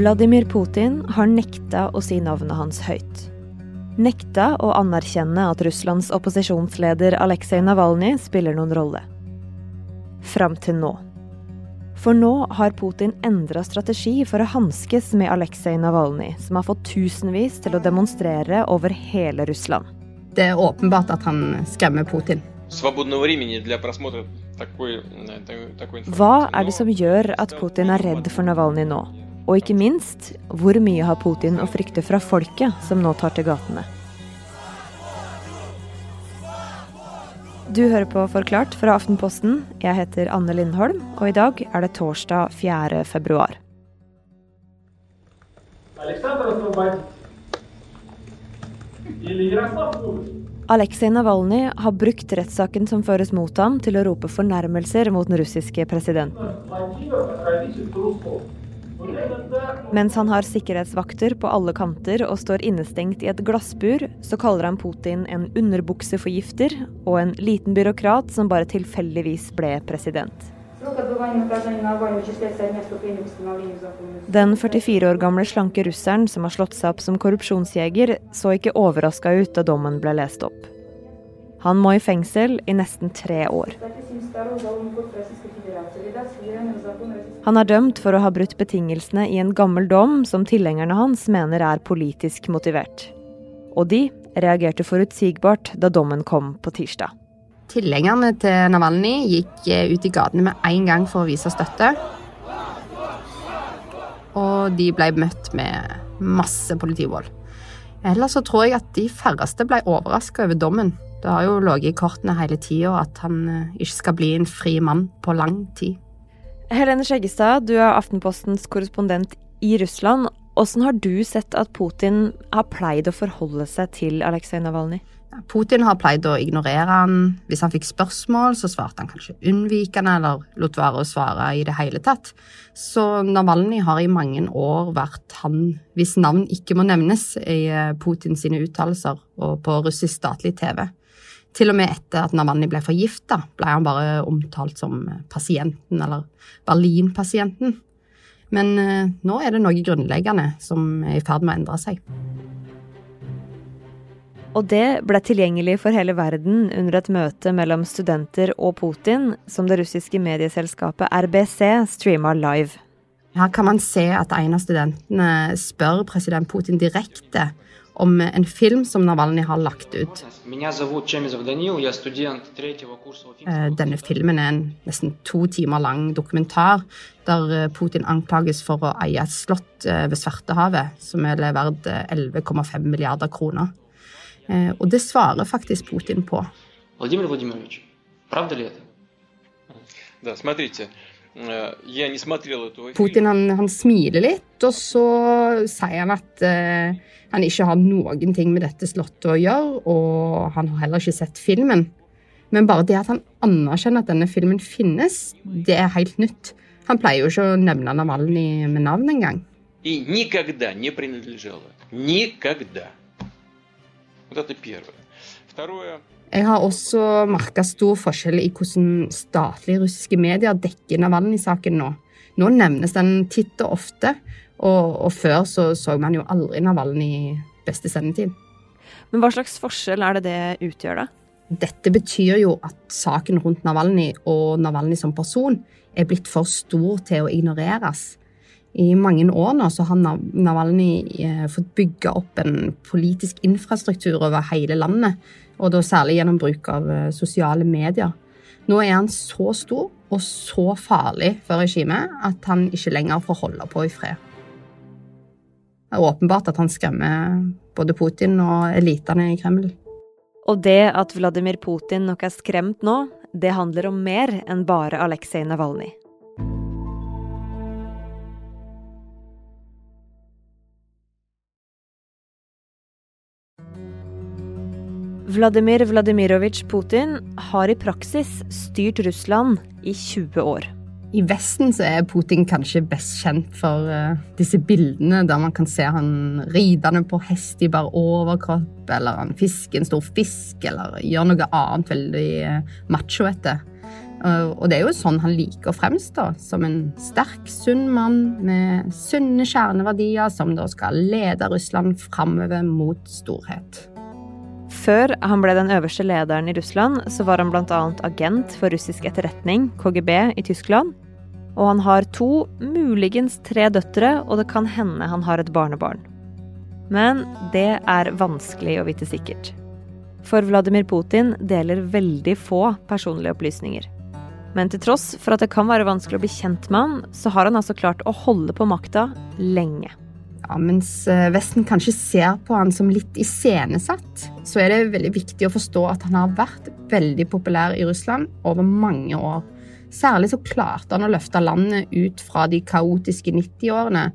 Vladimir Putin har nekta å si navnet hans høyt. Nekta å anerkjenne at Russlands opposisjonsleder Aleksej Navalnyj spiller noen rolle. Fram til nå. For nå har Putin endra strategi for å hanskes med Aleksej Navalnyj, som har fått tusenvis til å demonstrere over hele Russland. Det er åpenbart at han skremmer Putin. Hva er det som gjør at Putin er redd for Navalnyj nå? Og ikke minst, hvor mye har Putin å frykte fra folket som nå tar til gatene? Du hører på Forklart fra Aftenposten. Jeg heter Anne Lindholm, og i dag er det torsdag 4. februar. Aleksej Navalnyj har brukt rettssaken som føres mot ham, til å rope fornærmelser mot den russiske presidenten. Mens han har sikkerhetsvakter på alle kanter og står innestengt i et glassbur, så kaller han Putin en underbukseforgifter og en liten byråkrat som bare tilfeldigvis ble president. Den 44 år gamle slanke russeren som har slått seg opp som korrupsjonsjeger, så ikke overraska ut da dommen ble lest opp. Han må i fengsel i nesten tre år. Han er dømt for å ha brutt betingelsene i en gammel dom som tilhengerne hans mener er politisk motivert. Og de reagerte forutsigbart da dommen kom på tirsdag. Tilhengerne til Navalnyj gikk eh, ut i gatene med en gang for å vise støtte. Og de ble møtt med masse politivold. Ellers så tror jeg at de færreste ble overraska over dommen. Det har jo ligget i kortene hele tida at han eh, ikke skal bli en fri mann på lang tid. Helene Skjeggestad, du er Aftenpostens korrespondent i Russland. Hvordan har du sett at Putin har pleid å forholde seg til Aleksej Navalnyj? Putin har pleid å ignorere han. Hvis han fikk spørsmål, så svarte han kanskje unnvikende eller lot være å svare i det hele tatt. Så Navalnyj har i mange år vært han hvis navn ikke må nevnes i eh, Putins uttalelser og på russisk statlig TV. Til og med etter at Navalny ble forgifta, ble han bare omtalt som pasienten, eller Berlin-pasienten. Men eh, nå er det noe grunnleggende som er i ferd med å endre seg. Og det ble tilgjengelig for hele verden under et møte mellom studenter og Putin, som det russiske medieselskapet RBC streama live. Her kan man se at en av studentene spør president Putin direkte om en film som Navalny har lagt ut. Eh, denne filmen er en nesten to timer lang dokumentar der eh, Putin anklages for å eie et slott eh, ved Svartehavet som er verdt 11,5 milliarder kroner. Og det svarer faktisk Putin på. Vladimir Vladimirovич, правда ли это? Да, смотрите, Putin han, han, smiler litt, og så sier han at uh, han ikke har noen ting med dette slottet å gjøre, og han har heller ikke sett filmen. Men bare det at han anerkjenner at denne filmen finnes, det er helt nytt. Han pleier jo ikke å nevne Navalny med navn engang. Вот это первое. Второе. Jeg har også merka stor forskjell i hvordan statlige russiske medier dekker Navalnyj-saken nå. Nå nevnes den titt og ofte, og, og før så, så man jo aldri Navalnyj i beste sendetid. Men hva slags forskjell er det det utgjør, da? Dette betyr jo at saken rundt Navalnyj og Navalnyj som person er blitt for stor til å ignoreres. I mange år nå så har Navalnyj eh, fått bygge opp en politisk infrastruktur over hele landet og da særlig gjennom bruk av eh, sosiale medier. Nå er han så stor og så farlig for regimet at han ikke lenger får holde på i fred. Det er åpenbart at han skremmer både Putin og elitene i Kreml. Og det at Vladimir Putin nok er skremt nå, det handler om mer enn bare Aleksej Navalnyj. Vladimir Vladimirovitsj Putin har i praksis styrt Russland i 20 år. I Vesten så er Putin kanskje best kjent for uh, disse bildene der man kan se han ridende på hest i bar overkropp, eller han fisker en stor fisk, eller gjør noe annet veldig uh, machoete. Og det er jo sånn han liker å fremstå, som en sterk, sunn mann med sunne kjerneverdier som da skal lede Russland framover mot storhet. Før han ble den øverste lederen i Russland, så var han bl.a. agent for russisk etterretning, KGB, i Tyskland. Og han har to, muligens tre døtre, og det kan hende han har et barnebarn. Men det er vanskelig å vite sikkert. For Vladimir Putin deler veldig få personlige opplysninger. Men til tross for at det kan være vanskelig å bli kjent med han, så har han altså klart å holde på makta lenge. Ja, Mens eh, Vesten kanskje ser på han som litt iscenesatt, så er det veldig viktig å forstå at han har vært veldig populær i Russland over mange år. Særlig så klarte han å løfte landet ut fra de kaotiske 90-årene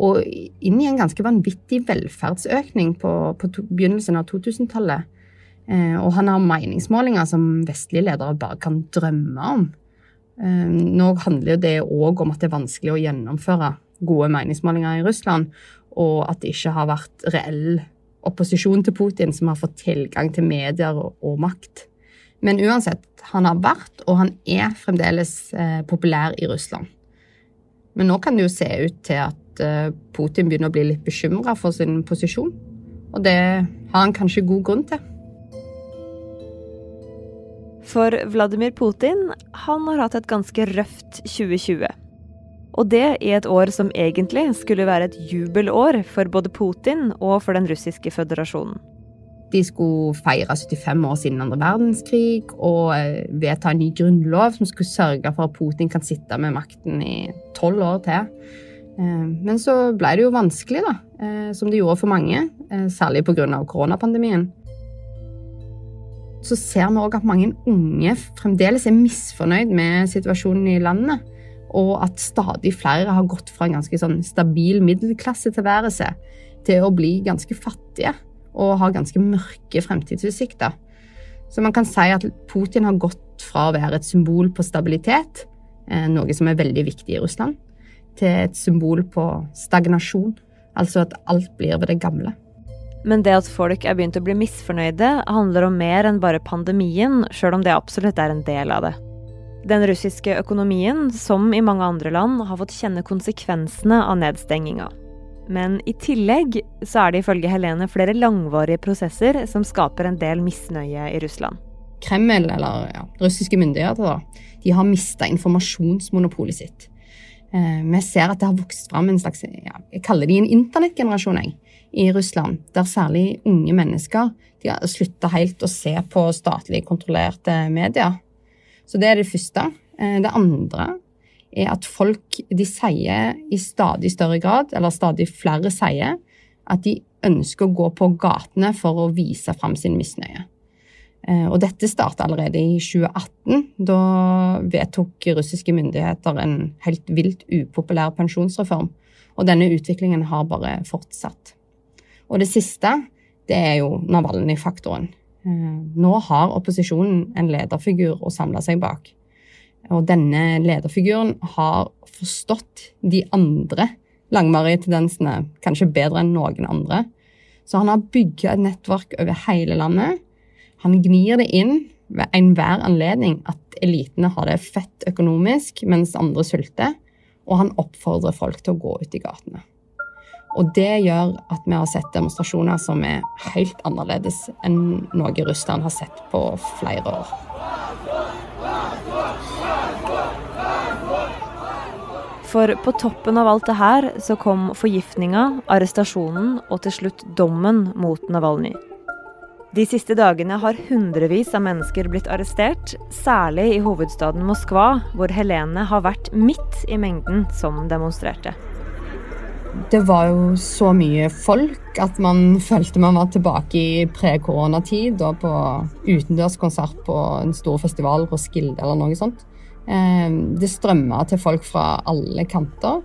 og inn i en ganske vanvittig velferdsøkning på, på to, begynnelsen av 2000-tallet. Eh, og han har meningsmålinger som vestlige ledere bare kan drømme om. Eh, nå handler det òg om at det er vanskelig å gjennomføre gode meningsmålinger i Russland, og at det ikke har vært reell opposisjon til Putin som har fått tilgang til medier og, og makt. Men uansett, han har vært, og han er fremdeles eh, populær i Russland. Men nå kan det jo se ut til at eh, Putin begynner å bli litt bekymra for sin posisjon. Og det har han kanskje god grunn til. For Vladimir Putin han har hatt et ganske røft 2020. Og det i et år som egentlig skulle være et jubelår for både Putin og for den russiske føderasjonen. De skulle feire 75 år siden andre verdenskrig og eh, vedta en ny grunnlov som skulle sørge for at Putin kan sitte med makten i tolv år til. Eh, men så ble det jo vanskelig, da, eh, som det gjorde for mange, særlig pga. koronapandemien så ser vi òg at mange unge fremdeles er misfornøyd med situasjonen i landet. Og at stadig flere har gått fra en ganske sånn stabil middelklassetilværelse til å bli ganske fattige og har ganske mørke fremtidsutsikter. Så man kan si at Putin har gått fra å være et symbol på stabilitet, eh, noe som er veldig viktig i Russland, til et symbol på stagnasjon, altså at alt blir ved det gamle. Men det at folk er begynt å bli misfornøyde, handler om mer enn bare pandemien, sjøl om det absolutt er en del av det. Den russiske økonomien, som i mange andre land, har fått kjenne konsekvensene av nedstenginga. Men i tillegg så er det ifølge Helene flere langvarige prosesser som skaper en del misnøye i Russland. Kreml, eller ja, russiske myndigheter, da, de har mista informasjonsmonopolet sitt. Eh, vi ser at det har vokst fram en slags ja, Jeg kaller de en internettgenerasjon. i Russland, der særlig unge mennesker de har slutta helt å se på statlig kontrollerte medier. Så det er det første. Eh, det andre er at folk de sier i stadig større grad, eller stadig flere sier, at de ønsker å gå på gatene for å vise fram sin misnøye. Eh, og dette starta allerede i 2018. Da vedtok russiske myndigheter en helt vilt upopulær pensjonsreform. Og denne utviklingen har bare fortsatt. Og det siste, det er jo Navalnyj-faktoren. Nå har opposisjonen en lederfigur å samle seg bak. Og denne lederfiguren har forstått de andre langvarige tendensene kanskje bedre enn noen andre. Så han har bygga et nettverk over hele landet. Han gnir det inn ved enhver anledning at elitene har det fett økonomisk, mens andre sulter. Og han oppfordrer folk til å gå ut i gatene. Og det gjør at vi har sett demonstrasjoner som er helt annerledes enn noe Russland har sett på flere år. For på toppen av alt det her så kom forgiftninga, arrestasjonen og til slutt dommen mot Navalnyj. De siste dagene har hundrevis av mennesker blitt arrestert, særlig i hovedstaden Moskva, hvor Helene har vært midt i mengden som demonstrerte det var jo så mye folk at man følte man var tilbake i pre-koronatid og på utendørskonsert på en stor festival, Roskilde Skilde eller noe sånt. Ehm, det strømma til folk fra alle kanter.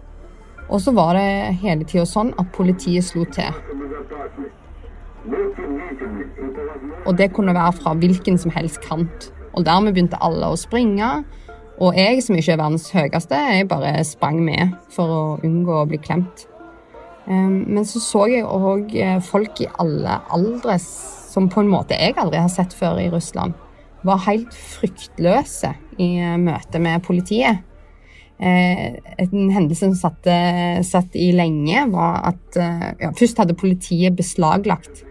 Og så var det hele tida sånn at politiet slo til. Og det kunne være fra hvilken som helst kant. Og dermed begynte alle å springe. Og jeg, som ikke er verdens høyeste, jeg bare sprang med for å unngå å bli klemt. Men så så jeg òg eh, folk i alle aldre som på en måte jeg aldri har sett før i Russland. Var helt fryktløse i møte med politiet. En hendelse som satt, satt i lenge, var at ja, først hadde politiet beslaglagt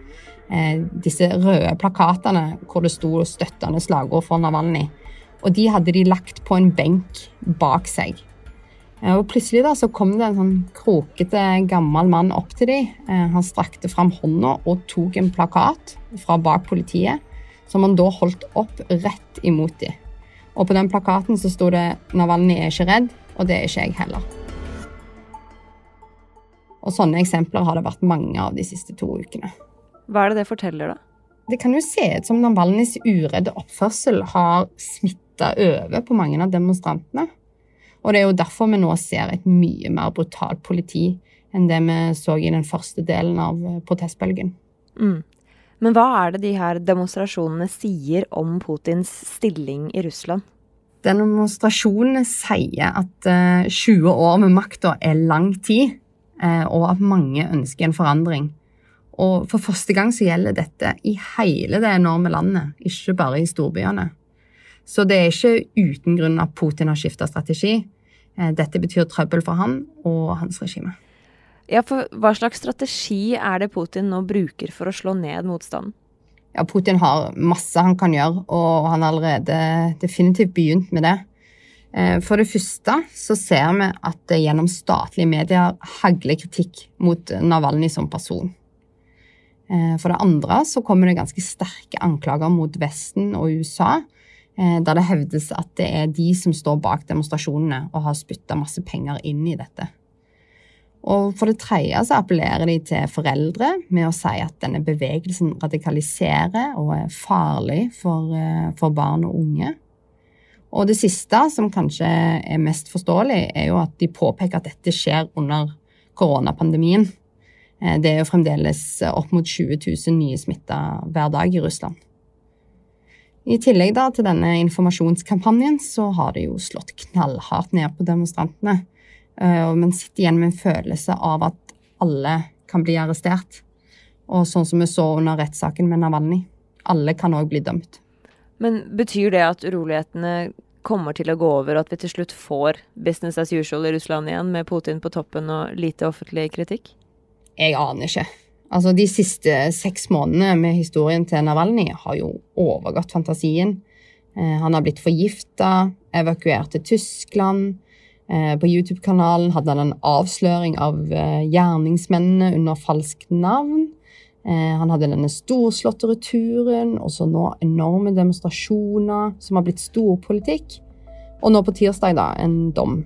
disse røde plakatene hvor det sto støttende slagord for Navalnyj. Og de hadde de lagt på en benk bak seg. Eh, og Plutselig da, så kom det en sånn krokete, gammel mann opp til dem. Eh, han strakte fram hånda og tok en plakat fra bak politiet, som han da holdt opp rett imot dem. Og på den plakaten så sto det 'Navalnyj er ikke redd', og det er ikke jeg heller. Og Sånne eksempler har det vært mange av de siste to ukene. Hva er det det forteller, da? Det kan jo se ut som Navalnyjs uredde oppførsel har smitta over på mange av demonstrantene. Og det er jo derfor vi nå ser et mye mer brutalt politi enn det vi så i den første delen av eh, protestbølgen. Mm. Men hva er det de her demonstrasjonene sier om Putins stilling i Russland? Demonstrasjonene sier at uh, eh, 20 år med makta er lang tid, uh, og at mange ønsker en forandring. Og for første gang så gjelder dette i hele det enorme landet, ikke bare i storbyene. Så det er ikke uten grunn at Putin har skifta strategi. Eh, dette betyr trøbbel for han og hans regime. Ja, for Hva slags strategi er det Putin nå bruker for å slå ned motstanden? Ja, Putin har masse han kan gjøre, og han har allerede definitivt begynt med det. Eh, for det første så ser vi at det gjennom statlige medier hagler kritikk mot Navalny som person. Eh, for det andre så kommer det ganske sterke anklager mot Vesten og USA der det hevdes at det er de som står bak demonstrasjonene og har spytta masse penger inn i dette. Og For det tredje så appellerer de til foreldre med å si at denne bevegelsen radikaliserer og er farlig for, eh, for barn og unge. Og det siste, som kanskje er mest forståelig, er jo at de påpeker at dette skjer under koronapandemien. Eh, det er jo fremdeles opp mot 20 000 nye smitta hver dag i Russland. I tillegg da, til denne informasjonskampanjen så har det jo slått knallhardt ned på demonstrantene. Og men sitter igjen med en følelse av at alle kan bli arrestert. Og sånn som vi så under rettssaken med Navalny. Alle kan òg bli dømt. Men betyr det at urolighetene kommer til å gå over, og at vi til slutt får business as usual i Russland igjen, med Putin på toppen og lite offentlig kritikk? Jeg aner ikke. Altså, De siste seks månedene med historien til Navalny har jo overgått fantasien. Eh, han har blitt forgifta, evakuert til Tyskland. Eh, på YouTube-kanalen hadde han en avsløring av eh, gjerningsmennene under falskt navn. Han hadde denne storslåtte returen, og så nå enorme demonstrasjoner som har blitt storpolitikk. Og nå på tirsdag, da, en dom.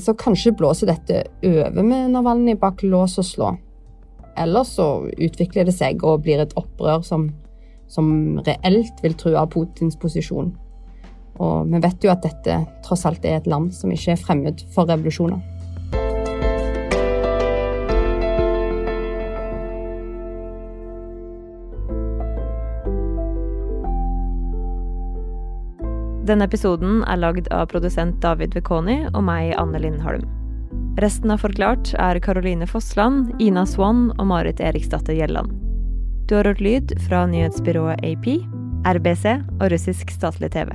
Så kanskje blåser dette over med Navalny bak lås og slå. Eller så utvikler det seg og blir et opprør som, som reelt vil true Putins posisjon. Og vi vet jo at dette tross alt er et land som ikke er fremmed for revolusjoner. Denne episoden er lagd av produsent David Vekoni og meg, Anne Lindholm. Resten av Forklart er Caroline Fossland, Ina Swann og Marit Eriksdatter Gjelland. Du har hørt lyd fra nyhetsbyrået AP, RBC og russisk statlig TV.